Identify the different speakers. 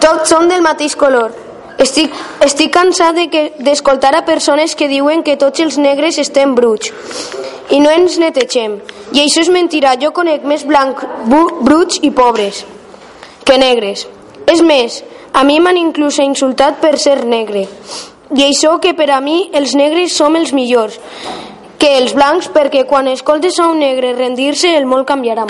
Speaker 1: Tots són del mateix color. Estic, estic cansat d'escoltar de a persones que diuen que tots els negres estem bruts i no ens netegem. I això és mentira, jo conec més blancs, bruts i pobres que negres. És més, a mi m'han inclús insultat per ser negre. I això que per a mi els negres som els millors que els blancs perquè quan escoltes a un negre rendir-se el món canviarà molt.